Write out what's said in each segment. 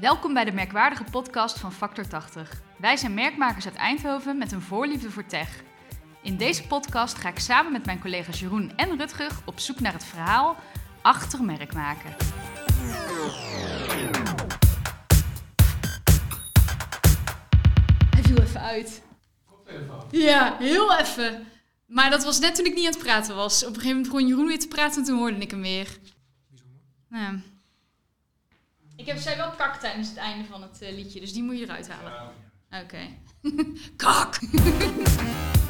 Welkom bij de merkwaardige podcast van Factor 80. Wij zijn merkmakers uit Eindhoven met een voorliefde voor tech. In deze podcast ga ik samen met mijn collega's Jeroen en Rutger op zoek naar het verhaal achter merkmaken. Hij viel even uit. Ja, heel even. Maar dat was net toen ik niet aan het praten was. Op een gegeven moment begon Jeroen weer te praten en toen hoorde ik hem weer. Ja. Ik heb, zei wel kak tijdens het einde van het eh, liedje, dus die moet je eruit halen. Oké. kak!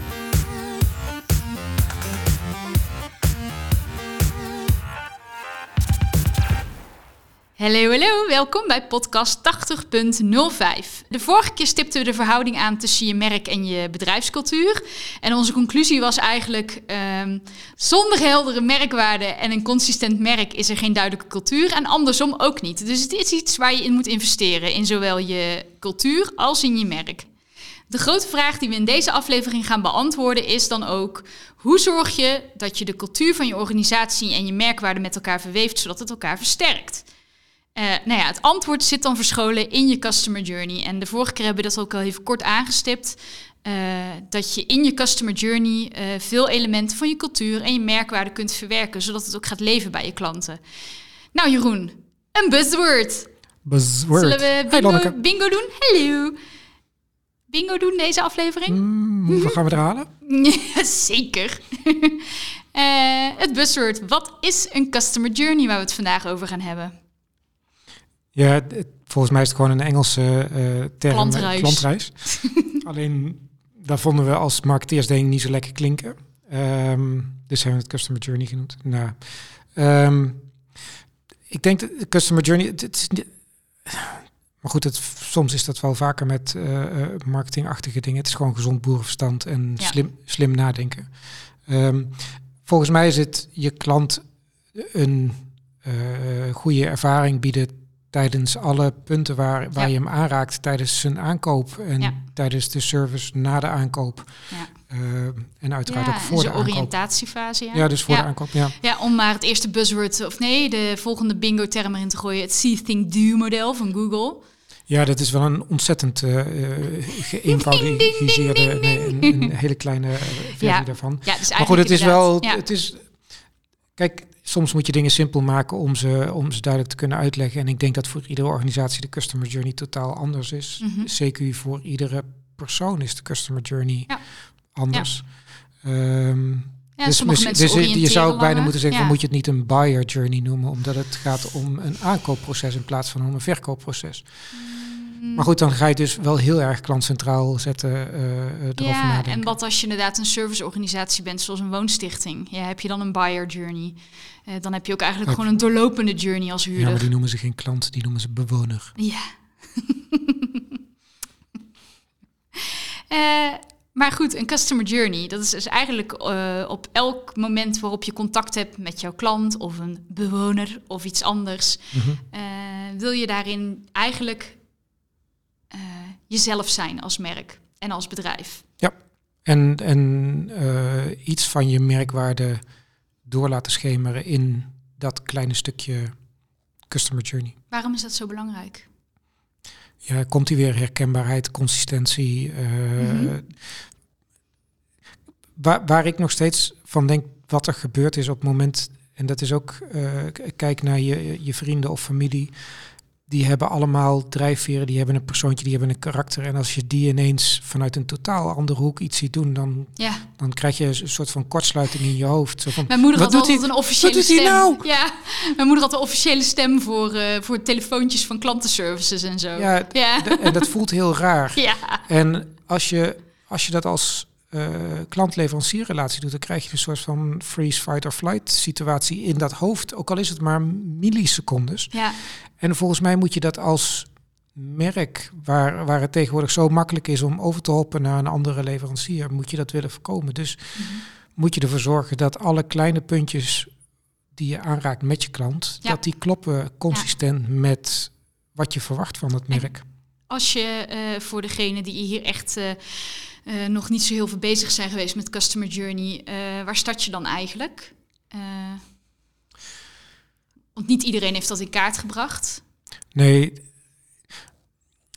Hallo, hallo, welkom bij podcast 80.05. De vorige keer stipten we de verhouding aan tussen je merk en je bedrijfscultuur. En onze conclusie was eigenlijk: ehm, zonder heldere merkwaarden en een consistent merk is er geen duidelijke cultuur. En andersom ook niet. Dus het is iets waar je in moet investeren, in zowel je cultuur als in je merk. De grote vraag die we in deze aflevering gaan beantwoorden is dan ook: hoe zorg je dat je de cultuur van je organisatie en je merkwaarden met elkaar verweeft, zodat het elkaar versterkt? Uh, nou ja, het antwoord zit dan verscholen in je customer journey. En de vorige keer hebben we dat ook al even kort aangestipt. Uh, dat je in je customer journey uh, veel elementen van je cultuur en je merkwaarde kunt verwerken, zodat het ook gaat leven bij je klanten. Nou, Jeroen, een buzzword. Buzzword. Zullen we bingo, bingo doen? Hallo. Bingo doen deze aflevering? Mm, hoeveel gaan we er halen? Zeker. het buzzword. Wat is een customer journey waar we het vandaag over gaan hebben? Ja, het, volgens mij is het gewoon een Engelse uh, term. Klantreis. klantreis. Alleen, daar vonden we als marketeers denk ik niet zo lekker klinken. Um, dus hebben we het Customer Journey genoemd. Nou, um, ik denk dat Customer Journey... Het, maar goed, het, soms is dat wel vaker met uh, marketingachtige dingen. Het is gewoon gezond boerenverstand en ja. slim, slim nadenken. Um, volgens mij is het je klant een uh, goede ervaring bieden tijdens alle punten waar, waar ja. je hem aanraakt tijdens zijn aankoop en ja. tijdens de service na de aankoop. Ja. Uh, en uiteraard ook voor de, de oriëntatiefase. Ja. ja, dus voor de aankoop. Ja. ja, om maar het eerste buzzword, of nee, de volgende bingo-term erin te gooien: het See, Think, Do model van Google. Ja, dat is wel een ontzettend uh, geïnvalidiseerde, nee, een, een, hele kleine versie daarvan. Ja, dus maar goed, het is wel, het is, kijk, soms moet je dingen simpel maken om ze, om ze duidelijk te kunnen uitleggen. En ik denk dat voor iedere organisatie de customer journey totaal anders is. Mm -hmm. CQ voor iedere persoon is de customer journey ja. anders. Ja. Um, ja, dus, dus, dus je zou ook bijna moeten zeggen, moet je het niet een buyer journey noemen, omdat het gaat om een aankoopproces in plaats van om een verkoopproces. Mm. Maar goed, dan ga je dus wel heel erg klantcentraal zetten, uh, ja, nadenken. En wat als je inderdaad een serviceorganisatie bent, zoals een woonstichting? Ja, heb je dan een buyer journey? Uh, dan heb je ook eigenlijk okay. gewoon een doorlopende journey als huurder. Ja, maar die noemen ze geen klant, die noemen ze bewoner. Ja. uh, maar goed, een customer journey, dat is dus eigenlijk uh, op elk moment waarop je contact hebt met jouw klant of een bewoner of iets anders, mm -hmm. wil je daarin eigenlijk jezelf zijn als merk en als bedrijf. Ja, en, en uh, iets van je merkwaarde door laten schemeren in dat kleine stukje customer journey. Waarom is dat zo belangrijk? Ja, komt die weer herkenbaarheid, consistentie. Uh, mm -hmm. waar, waar ik nog steeds van denk wat er gebeurd is op het moment, en dat is ook, kijk naar je, je vrienden of familie die hebben allemaal drijfveren, die hebben een persoontje, die hebben een karakter. En als je die ineens vanuit een totaal andere hoek iets ziet doen, dan, ja. dan krijg je een soort van kortsluiting in je hoofd. Zo van, mijn moeder had altijd hij, een officiële wat stem. Doet hij nou? Ja, mijn moeder had een officiële stem voor, uh, voor telefoontjes van klantenservices en zo. Ja, ja. en dat voelt heel raar. Ja. En als je, als je dat als klant-leverancierrelatie doet, dan krijg je een soort van freeze, fight or flight situatie in dat hoofd. Ook al is het maar millisecondes. Ja. En volgens mij moet je dat als merk, waar, waar het tegenwoordig zo makkelijk is om over te hoppen naar een andere leverancier, moet je dat willen voorkomen. Dus mm-hmm. moet je ervoor zorgen dat alle kleine puntjes die je aanraakt met je klant, ja. dat die kloppen consistent ja. met wat je verwacht van het merk. En als je uh, voor degene die hier echt uh, uh, nog niet zo heel veel bezig zijn geweest met customer journey, waar start je dan eigenlijk? Want niet iedereen heeft dat in kaart gebracht. Nee,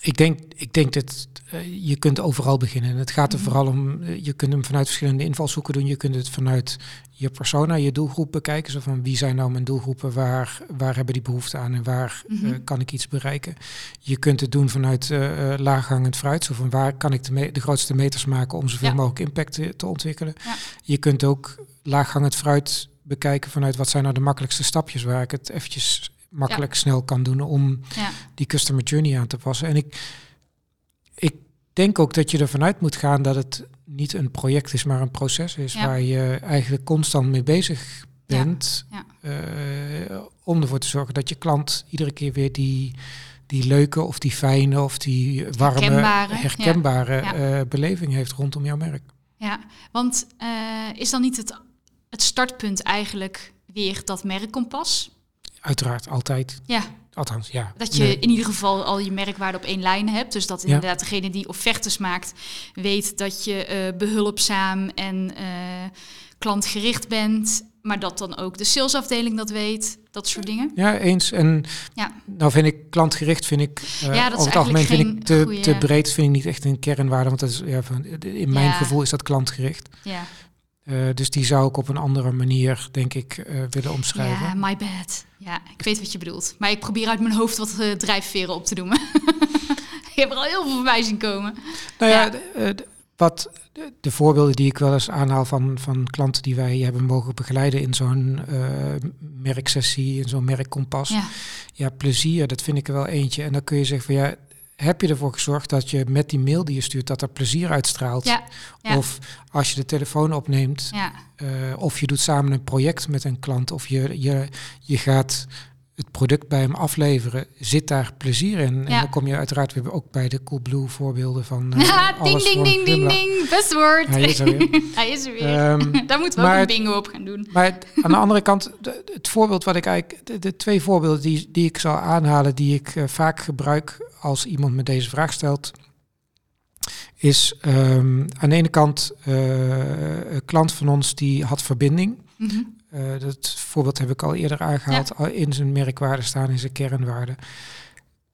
ik, denk, ik denk dat eh, je kunt overal beginnen. Het gaat er Mhm. vooral om, eh, je kunt hem vanuit verschillende invalshoeken doen. Je kunt het vanuit je persona, je doelgroep bekijken. Zo van wie zijn nou mijn doelgroepen, waar, waar hebben die behoefte aan en waar eh, Mhm. kan ik iets bereiken. Je kunt het doen vanuit laaghangend fruit. Zo van waar kan ik de, de grootste meters maken om zoveel Ja. mogelijk impact te, te ontwikkelen. Ja. Je kunt ook laaghangend fruit bekijken vanuit wat zijn nou de makkelijkste stapjes waar ik het eventjes makkelijk snel kan doen om Ja. die customer journey aan te passen. En ik, ik denk ook dat je ervan uit moet gaan dat het niet een project is, maar een proces is Ja. waar je eigenlijk constant mee bezig bent. Eh, om ervoor te zorgen dat je klant iedere keer weer die, die leuke of die fijne of die warme, Herkenbare, herkenbare, eh, beleving heeft rondom jouw merk. Ja, want eh, is dan niet het, het startpunt eigenlijk weer dat merkkompas? Uiteraard, altijd. Ja, Althans, ja. dat je Nee. in ieder geval al je merkwaarde op één lijn hebt. Dus dat Ja. inderdaad degene die offertes maakt, weet dat je eh, behulpzaam en eh, klantgericht bent. Maar dat dan ook de salesafdeling dat weet, dat soort dingen. Ja, eens. En Ja. nou vind ik klantgericht, vind ik eh, Ja, dat is over het algemeen vind ik te, goeie- te breed, vind ik niet echt een kernwaarde. Want dat is, ja, van, in mijn Ja. gevoel is dat klantgericht. Ja, Eh, dus die zou ik op een andere manier, denk ik, eh, willen omschrijven. ja my bad. Ja, ik weet wat je bedoelt. Maar ik probeer uit mijn hoofd wat eh, drijfveren op te doen. ik heb er al heel veel voorbij zien komen. Nou ja, Ja. de, de- wat de, de voorbeelden die ik wel eens aanhaal van, van klanten die wij hebben mogen begeleiden in zo'n merksessie, in zo'n merkkompas. Ja, Ja, plezier, dat vind ik er wel eentje. En dan kun je zeggen van ja, heb je ervoor gezorgd dat je met die mail die je stuurt, dat er plezier uitstraalt? ja, ja. Of als je de telefoon opneemt, ja. eh, of je doet samen een project met een klant, of je, je, je gaat het product bij hem afleveren, zit daar plezier in. En dan kom je uiteraard weer ook bij de Coolblue voorbeelden van eh, Ja, ding, alles ding, ding, ding, ding. Best woord. Hij is er weer. Hij is er weer. Ehm, Daar moeten we maar ook een bingo op gaan doen. maar het- aan de andere kant, de- het voorbeeld wat ik eigenlijk, de, de twee voorbeelden die, die ik zal aanhalen, die ik eh, vaak gebruik als iemand me deze vraag stelt, is ehm, aan de ene kant eh, een klant van ons die had verbinding. Mhm. Eh, dat voorbeeld heb ik al eerder aangehaald. Al In zijn merkwaarde staan, in zijn kernwaarde.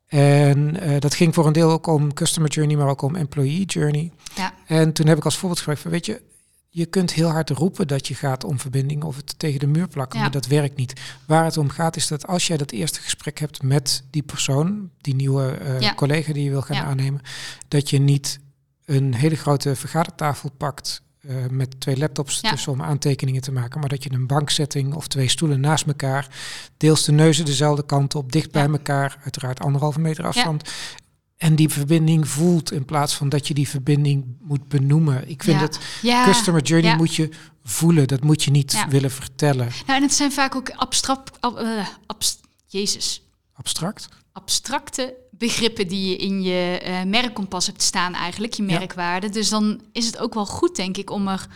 En eh, dat ging voor een deel ook om customer journey, maar ook om employee journey. Ja. En toen heb ik als voorbeeld gebruikt van, weet je, je kunt heel hard roepen dat je gaat om verbinding of het tegen de muur plakken, Ja. maar dat werkt niet. Waar het om gaat is dat als jij dat eerste gesprek hebt met die persoon, die nieuwe eh, Ja. collega die je wil gaan aannemen, dat je niet een hele grote vergadertafel pakt eh, met twee laptops Ja. tussen om aantekeningen te maken, maar dat je een bankzetting of twee stoelen naast elkaar, deels de neuzen dezelfde kant op, dicht bij Ja. elkaar, uiteraard anderhalve meter afstand. En die verbinding voelt in plaats van dat je die verbinding moet benoemen. Ik vind het Ja. customer journey moet je voelen. Dat moet je niet willen vertellen. Nou, en het zijn vaak ook abstract, ab- eh, abst- Jezus, Abstract. Abstracte begrippen die je in je eh, merkkompas hebt staan eigenlijk, je Ja. merkwaarde. Dus dan is het ook wel goed, denk ik, om er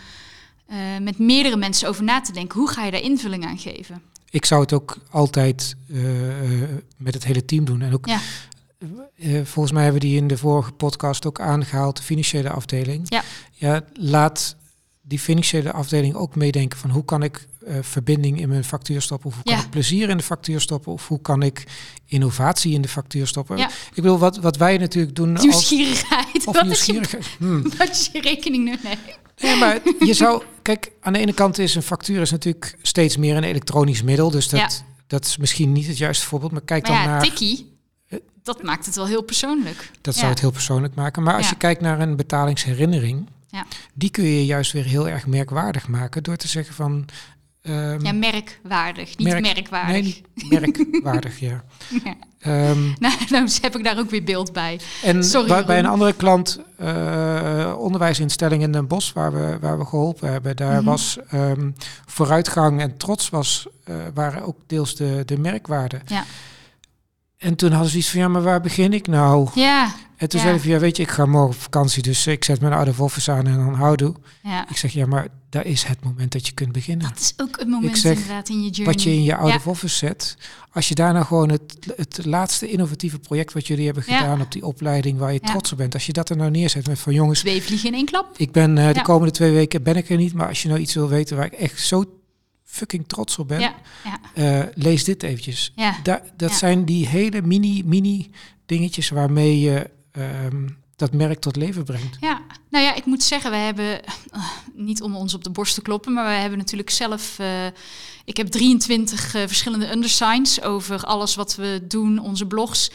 eh, met meerdere mensen over na te denken. Hoe ga je daar invulling aan geven? Ik zou het ook altijd eh, met het hele team doen. En ook, Ja. volgens mij hebben we die in de vorige podcast ook aangehaald, de financiële afdeling. Ja. ja laat die financiële afdeling ook meedenken van hoe kan ik eh, verbinding in mijn factuur stoppen? Of hoe kan ik plezier in de factuur stoppen? Of hoe kan ik innovatie in de factuur stoppen? Ja. Ik bedoel, wat, wat wij natuurlijk doen als... Nieuwsgierigheid. Of Wat is, je, nieuwsgierigheid. Hmm. wat is je rekening nee. Nee, maar je zou... Kijk, aan de ene kant is een factuur is natuurlijk steeds meer een elektronisch middel. Dus dat, Ja. dat is misschien niet het juiste voorbeeld. Maar kijk Maar dan ja, naar... tikkie, dat maakt het wel heel persoonlijk. Dat Ja. zou het heel persoonlijk maken. Maar als Ja. je kijkt naar een betalingsherinnering, Ja. die kun je juist weer heel erg merkwaardig maken door te zeggen van. ehm, Ja, merkwaardig, niet Merk- merkwaardig. nee, niet merkwaardig, ja. Ja. Ehm, Nou, nou heb ik daar ook weer beeld bij. en Sorry, bij, bij een andere klant, eh, onderwijsinstelling in Den Bosch, waar we, waar we geholpen hebben, daar Mhm. was ehm, vooruitgang en trots was, eh, waren ook deels de, de merkwaarden. Ja. En toen hadden ze iets van, ja, maar waar begin ik nou? Ja, En toen Ja. zei van, ja, weet je, ik ga morgen op vakantie, dus ik zet mijn oude office aan en dan houdoe. ja. Ik zeg, ja, maar daar is het moment dat je kunt beginnen. Dat is ook het moment Ik zeg, inderdaad in je journey. Wat je in je oude Ja. office zet, als je daarna gewoon het, het laatste innovatieve project wat jullie hebben gedaan op die opleiding waar je trots op bent, als je dat er nou neerzet met van jongens, Twee vliegen in één klap. ik ben eh, de komende twee weken ben ik er niet, maar als je nou iets wil weten waar ik echt zo fucking trots op ben, Ja, ja, eh, lees dit eventjes. ja. Da- dat zijn die hele mini, mini dingetjes waarmee je ehm, dat merk tot leven brengt. Ja, nou ja, ik moet zeggen, we hebben, eh, niet om ons op de borst te kloppen, maar we hebben natuurlijk zelf, eh, ik heb 23 eh, verschillende undersigns over alles wat we doen, onze blogs.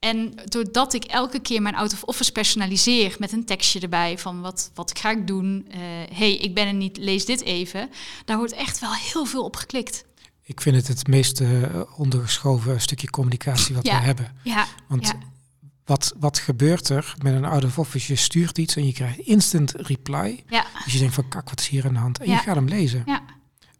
En doordat ik elke keer mijn out of office personaliseer met een tekstje erbij van wat, wat ga ik doen, eh hey, ik ben er niet, lees dit even, daar wordt echt wel heel veel op geklikt. Ik vind het het meest eh, ondergeschoven stukje communicatie wat Ja. we hebben. Ja, Want ja, wat, wat gebeurt er met een out of office? Je stuurt iets en je krijgt instant reply. ja, Dus je denkt van kak, wat is hier aan de hand? En je gaat hem lezen. ja.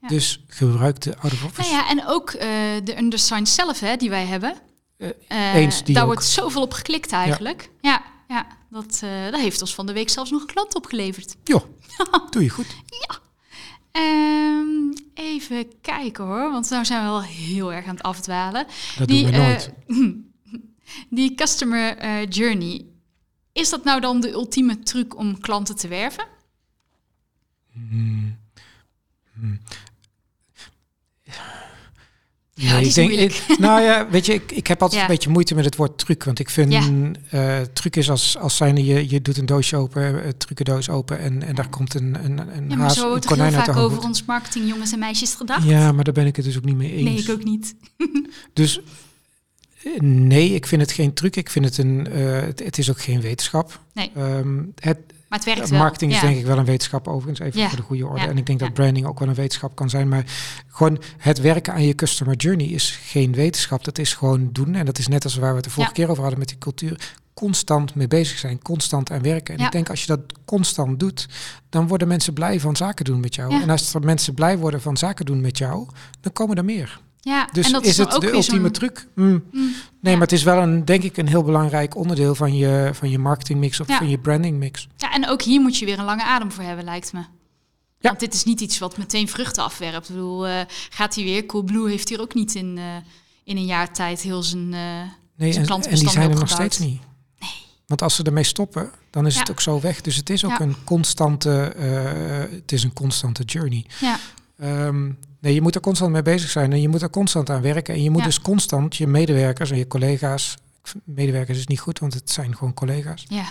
Dus gebruik de out of office. Nou ja, en ook eh, de undersigns zelf hè, die wij hebben. Eh, Eh, eens, die daar ook. wordt zoveel op geklikt eigenlijk. Ja, ja, dat, eh, dat heeft ons van de week zelfs nog een klant opgeleverd. Jo, doe je goed. Ehm, even kijken hoor, want nou zijn we wel heel erg aan het afdwalen. Dat die, doen we nooit. eh, die customer eh, journey, is dat nou dan de ultieme truc om klanten te werven? Hmm. Hmm. Ja, Nee, ik denk, ik- nou ja, weet je, ik, ik heb altijd Ja. een beetje moeite met het woord truc. Want ik vind, Ja. eh, truc is als, als zijnde, je, je doet een doosje open, een trucendoos open en, en daar komt een, een, een Ja, maar haas, zo wordt heel vaak over ons marketing jongens en meisjes gedacht. Ja, maar daar ben ik het dus ook niet mee eens. nee, ik ook niet. Dus eh, nee, ik vind het geen truc. Ik vind het een, eh, het, het is ook geen wetenschap. Nee. Ehm, het, Maar het werkt wel. marketing is ja. denk ik wel een wetenschap overigens, even Ja. voor de goede orde. En ik denk dat branding ook wel een wetenschap kan zijn. Maar gewoon het werken aan je customer journey is geen wetenschap. Dat is gewoon doen. En dat is net als waar we het de vorige keer over hadden met die cultuur. Constant mee bezig zijn, constant aan werken. En ik denk als je dat constant doet, dan worden mensen blij van zaken doen met jou. En als er mensen blij worden van zaken doen met jou, dan komen er meer. Ja, Dus en dat is het ook de ultieme truc? Mm. Mm, Nee, ja. maar het is wel een, denk ik, een heel belangrijk onderdeel van je, van je marketingmix of Ja. van je brandingmix. Ja, en ook hier moet je weer een lange adem voor hebben, lijkt me. Ja. Want dit is niet iets wat meteen vruchten afwerpt. Ik bedoel, eh, gaat hij weer? Coolblue heeft hier ook niet in, eh, in een jaar tijd heel zijn... eh, Nee, Zijn en, en die zijn er nog steeds niet. Want als ze ermee stoppen, dan is het ook zo weg. Dus het is ook een constante, het is een constante journey. ja, Ehm, nee, je moet er constant mee bezig zijn en je moet er constant aan werken. En je moet Ja. dus constant je medewerkers en je collega's, medewerkers is niet goed, want het zijn gewoon collega's. ja,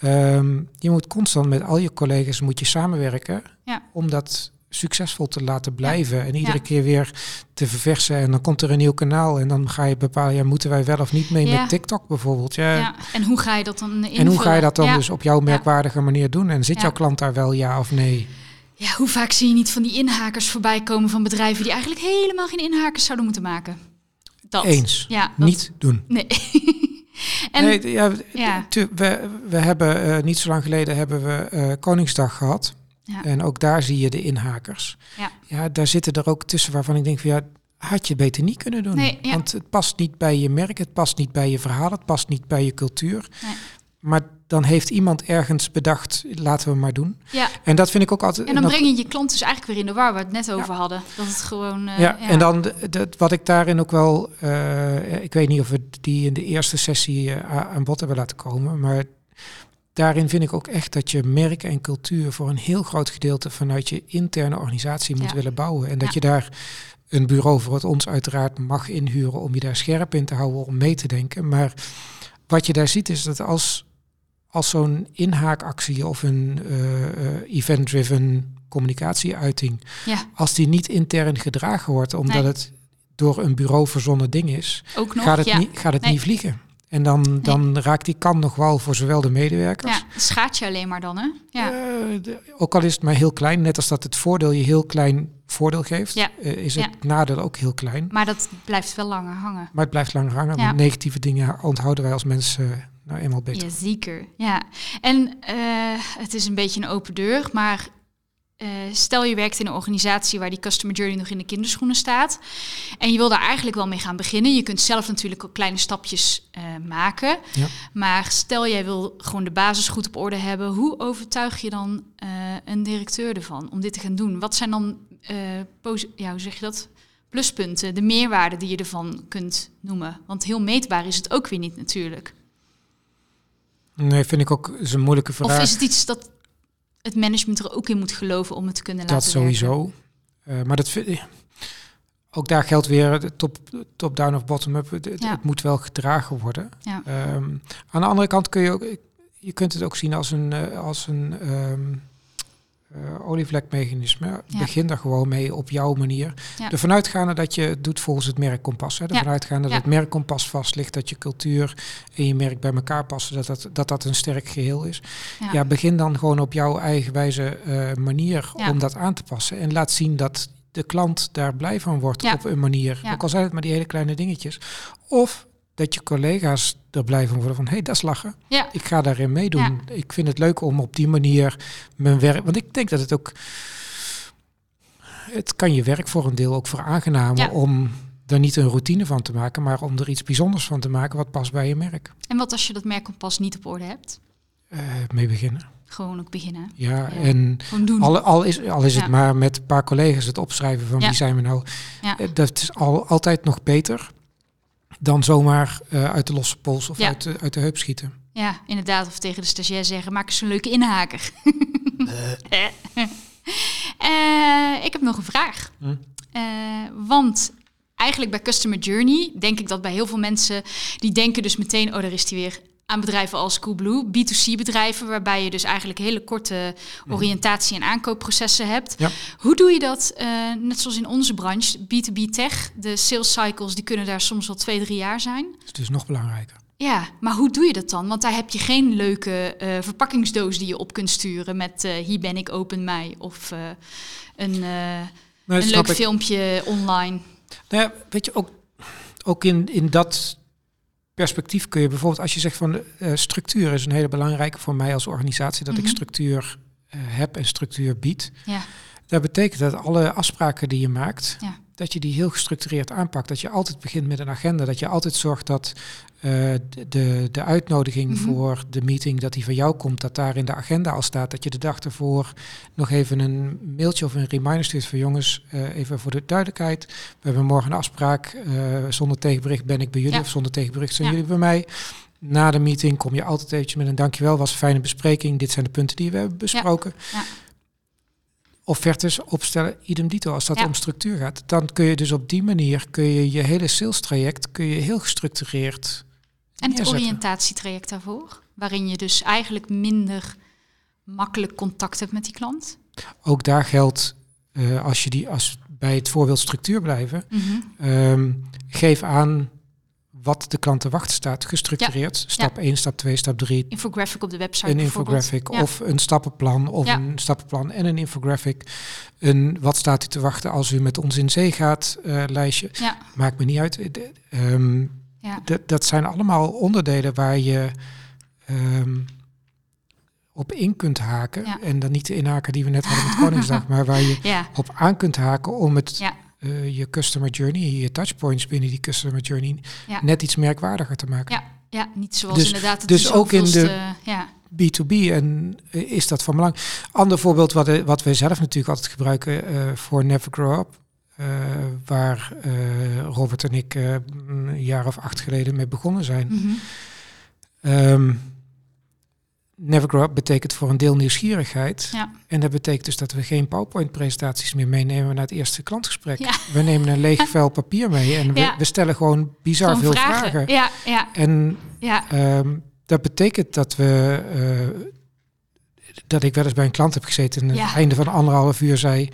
Ehm, je moet constant met al je collega's moet je samenwerken Ja. om dat succesvol te laten blijven en iedere Ja. keer weer te verversen. En dan komt er een nieuw kanaal en dan ga je bepalen, ja, moeten wij wel of niet mee met TikTok bijvoorbeeld? Ja, ja. En hoe ga je dat dan invullen? En hoe ga je dat dan dus op jouw merkwaardige manier doen? En zit jouw klant daar wel ja of nee? Ja, hoe vaak zie je niet van die inhakers voorbij komen van bedrijven die eigenlijk helemaal geen inhakers zouden moeten maken? Dat. Eens. Ja, dat- Niet doen. Nee. en, nee, ja, ja. we, we hebben eh, niet zo lang geleden hebben we eh, Koningsdag gehad. Ja. En ook daar zie je de inhakers. Ja. ja, daar zitten er ook tussen waarvan ik denk van ja, had je beter niet kunnen doen. Nee, ja. Want het past niet bij je merk, het past niet bij je verhaal, het past niet bij je cultuur. Nee. Maar dan heeft iemand ergens bedacht, laten we maar doen. ja. En dat vind ik ook altijd. En dan dat- breng je je klant dus eigenlijk weer in de war, waar we het net over hadden. Dat het gewoon... eh, ja, en dan de- wat ik daarin ook wel, eh, ik weet niet of we die in de eerste sessie eh, aan bod hebben laten komen, maar daarin vind ik ook echt dat je merk en cultuur voor een heel groot gedeelte vanuit je interne organisatie moet Ja. willen bouwen. En dat je daar een bureau voor het ons uiteraard mag inhuren om je daar scherp in te houden, om mee te denken. Maar wat je daar ziet is dat als, als zo'n inhaakactie of een eh, eh, event-driven communicatieuiting Ja, als die niet intern gedragen wordt, omdat Nee. het door een bureau verzonnen ding is, ook nog. gaat het, ja. niet, gaat het Nee. niet vliegen. En dan, dan raakt die kan nog wel voor zowel de medewerkers. Ja, schaadt je alleen maar dan, hè? Ja, eh, de- ook al is het maar heel klein, net als dat het voordeel je heel klein voordeel geeft, Ja. is het Ja. nadeel ook heel klein. maar dat blijft wel langer hangen. Maar het blijft lang hangen, Ja. want negatieve dingen onthouden wij als mensen nou eenmaal beter. Ja, zeker. Ja. En eh, het is een beetje een open deur, maar eh, stel je werkt in een organisatie waar die customer journey nog in de kinderschoenen staat en je wil daar eigenlijk wel mee gaan beginnen. Je kunt zelf natuurlijk ook kleine stapjes eh, maken, Ja. maar stel jij wil gewoon de basis goed op orde hebben, hoe overtuig je dan een directeur ervan om dit te gaan doen? Wat zijn dan, posi- ja, hoe zeg je dat? Pluspunten, de meerwaarde die je ervan kunt noemen. Want heel meetbaar is het ook weer niet natuurlijk. Nee, vind ik ook is een moeilijke vraag. Of is het iets dat het management er ook in moet geloven om het te kunnen Dat laten werken? sowieso. Eh, maar dat vind ik- ook daar geldt weer de top, top-down of bottom-up. Het, het- Ja. het moet wel gedragen worden. Ja. Ehm, aan de andere kant kun je ook, je kunt het ook zien als een, eh, als een ehm, eh, olievlekmechanisme. Ja. Begin daar gewoon mee op jouw manier. Ja. Ervan uitgaande dat je het doet volgens het merkkompas. Hè. Ervan Ja. uitgaande dat het merkkompas vast ligt, dat je cultuur en je merk bij elkaar passen, dat dat, dat, dat een sterk geheel is. Ja. Begin dan gewoon op jouw eigenwijze eh manier om dat aan te passen. En laat zien dat de klant daar blij van wordt Ja. op een manier. Ook al zijn het maar die hele kleine dingetjes. Of dat je collega's er blij van worden van, hé, hey, dat is lachen. Ja. Ik ga daarin meedoen. Ik vind het leuk om op die manier mijn werk... Want ik denk dat het ook... Het kan je werk voor een deel ook veraangenamen Ja. om er niet een routine van te maken, maar om er iets bijzonders van te maken wat past bij je merk. En wat als je dat merkkompas niet op orde hebt? Eh, mee beginnen. Gewoon ook beginnen. Ja, Ja. en al, al is, al is Ja. het maar met een paar collega's het opschrijven van Ja. wie zijn we nou. Eh, Dat is al, altijd nog beter dan zomaar eh, uit de losse pols of Ja. uit, de, uit de heup schieten. Ja, inderdaad. Of tegen de stagiair zeggen, maak eens een leuke inhaker. Eh, ik heb nog een vraag. Hm? Eh, want eigenlijk bij Customer Journey denk ik dat bij heel veel mensen... die denken dus meteen, oh, daar is die weer... aan bedrijven als Coolblue, B2C bedrijven... waarbij je dus eigenlijk hele korte oriëntatie- en aankoopprocessen hebt. Ja. Hoe doe je dat, eh, net zoals in onze branche, B2B tech... de sales cycles die kunnen daar soms wel twee, drie jaar zijn... Dat is dus nog belangrijker. Ja, maar hoe doe je dat dan? Want daar heb je geen leuke eh, verpakkingsdoos die je op kunt sturen met eh, hier ben ik, open mij. Of een, Nee, een leuk ik. filmpje online. Nou ja, weet je, ook, ook in, in dat perspectief kun je bijvoorbeeld, als je zegt van eh, structuur is een hele belangrijke voor mij als organisatie, dat Mhm. ik structuur eh, heb en structuur bied. Ja, Dat betekent dat alle afspraken die je maakt, Ja. Dat je die heel gestructureerd aanpakt. Dat je altijd begint met een agenda. Dat je altijd zorgt dat eh, de, de, uitnodiging Mhm. voor de meeting, dat die van jou komt, dat daar in de agenda al staat. Dat je de dag ervoor nog even een mailtje of een reminder stuurt van jongens, eh, even voor de duidelijkheid. We hebben morgen een afspraak. eh, zonder tegenbericht ben ik bij jullie Ja. of zonder tegenbericht zijn Ja. jullie bij mij. Na de meeting kom je altijd eventjes met een dankjewel, was een fijne bespreking. Dit zijn de punten die we hebben besproken ja. Offertes opstellen, idem dito. Als dat Ja. om structuur gaat, dan kun je dus op die manier kun je je hele sales traject kun je heel gestructureerd en het neerzetten. oriëntatietraject daarvoor. Waarin je dus eigenlijk minder makkelijk contact hebt met die klant. Ook daar geldt eh, als je die als bij het voorbeeld structuur blijven, Mhm. ehm, geef aan wat de klant te wachten staat, gestructureerd. Stap 1, stap 2, stap 3, Infographic op de website een infographic Ja. of een stappenplan of Ja. een stappenplan en een infographic. Een wat staat u te wachten als u met ons in zee gaat eh, lijstje. Ja, Maakt me niet uit. Eh, de- ehm, ja. dat, zijn allemaal onderdelen waar je ehm, op in kunt haken. Ja. En dan niet de inhaken die we net hadden met Koningsdag, maar waar je ja, op aan kunt haken om het, Eh, je customer journey, je touchpoints binnen die customer journey Ja. net iets merkwaardiger te maken. ja, ja, niet zoals Dus- inderdaad het dus ook in de- zoveelste- Ja, B2B en eh, is dat van belang. Ander voorbeeld wat, eh, wat wij zelf natuurlijk altijd gebruiken eh, voor Never Grow Up. eh, waar eh, Robert en ik eh, een jaar of acht geleden mee begonnen zijn. mhm. Ehm, Never Grow Up betekent voor een deel nieuwsgierigheid. ja. En dat betekent dus dat we geen PowerPoint-presentaties meer meenemen naar het eerste klantgesprek. Ja. We nemen een leeg vel papier mee en we, Ja. we stellen gewoon bizar Gewoon veel vragen. vragen. Ja, ja, En ja. ehm, dat betekent dat we... eh, dat ik wel eens bij een klant heb gezeten en aan het einde van anderhalf uur zei...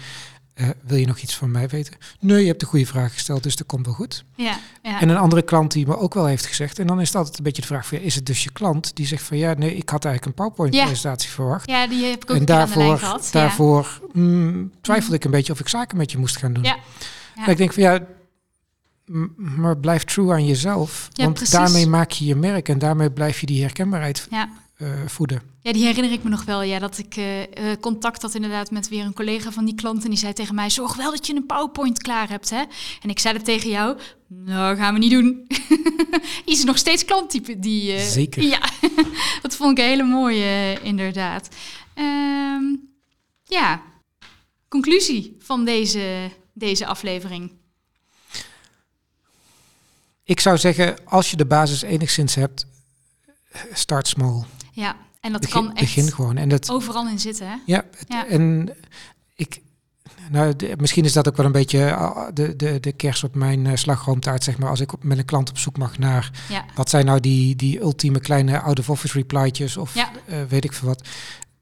eh, wil je nog iets van mij weten? Nee, je hebt de goede vraag gesteld, dus dat komt wel goed. ja, ja. En een andere klant die me ook wel heeft gezegd. En dan is het altijd een beetje de vraag: van, ja, is het dus je klant die zegt van ja, nee, ik had eigenlijk een PowerPoint-presentatie verwacht. Ja, die heb ik ook en daarvoor, gehad. Daarvoor mm, twijfelde ik een beetje of ik zaken met je moest gaan doen. Ja. En ik denk van ja, maar blijf true aan jezelf. Want precies. daarmee maak je je merk en daarmee blijf je die herkenbaarheid Ja. eh, voeden. Ja, die herinner ik me nog wel. Ja, dat ik eh, eh, contact had inderdaad met weer een collega van die klant. En die zei tegen mij, zorg wel dat je een PowerPoint klaar hebt. Hè? En ik zei dat tegen jou. Nou, gaan we niet doen. Is nog steeds klanttype. Die, Zeker. Ja, dat vond ik een hele mooie, inderdaad. Ehm, ja, conclusie van deze, deze aflevering. Ik zou zeggen, als je de basis enigszins hebt, start small. Ja, en dat Begin, kan echt begin gewoon. En dat, overal in zitten. Hè? Ja, het- Ja. en ik, Nou, de- misschien is dat ook wel een beetje ah, de, de, de kers op mijn eh, slagroomtaart, zeg maar. Als ik op, met een klant op zoek mag naar Ja. wat zijn nou die, die ultieme kleine out-of-office replytjes of Ja. eh, weet ik veel wat.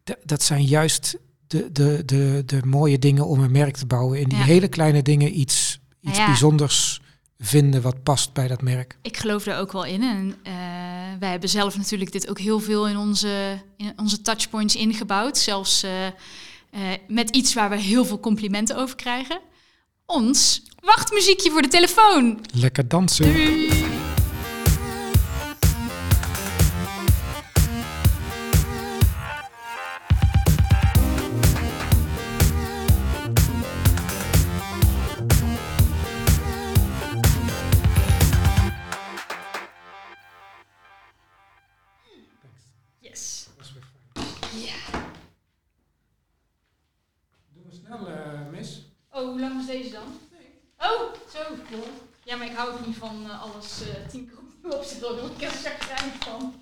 D- dat zijn juist de, de, de, de mooie dingen om een merk te bouwen. In die hele kleine dingen iets, iets bijzonders vinden wat past bij dat merk. Ik geloof daar ook wel in. En eh, wij hebben zelf natuurlijk dit ook heel veel in onze, in onze touchpoints ingebouwd. Zelfs eh, eh, met iets waar we heel veel complimenten over krijgen. Ons wachtmuziekje voor de telefoon. Lekker dansen. Hou ook niet van eh, alles eh, tien opnieuw opzetten. Word ik er chagrijnig van.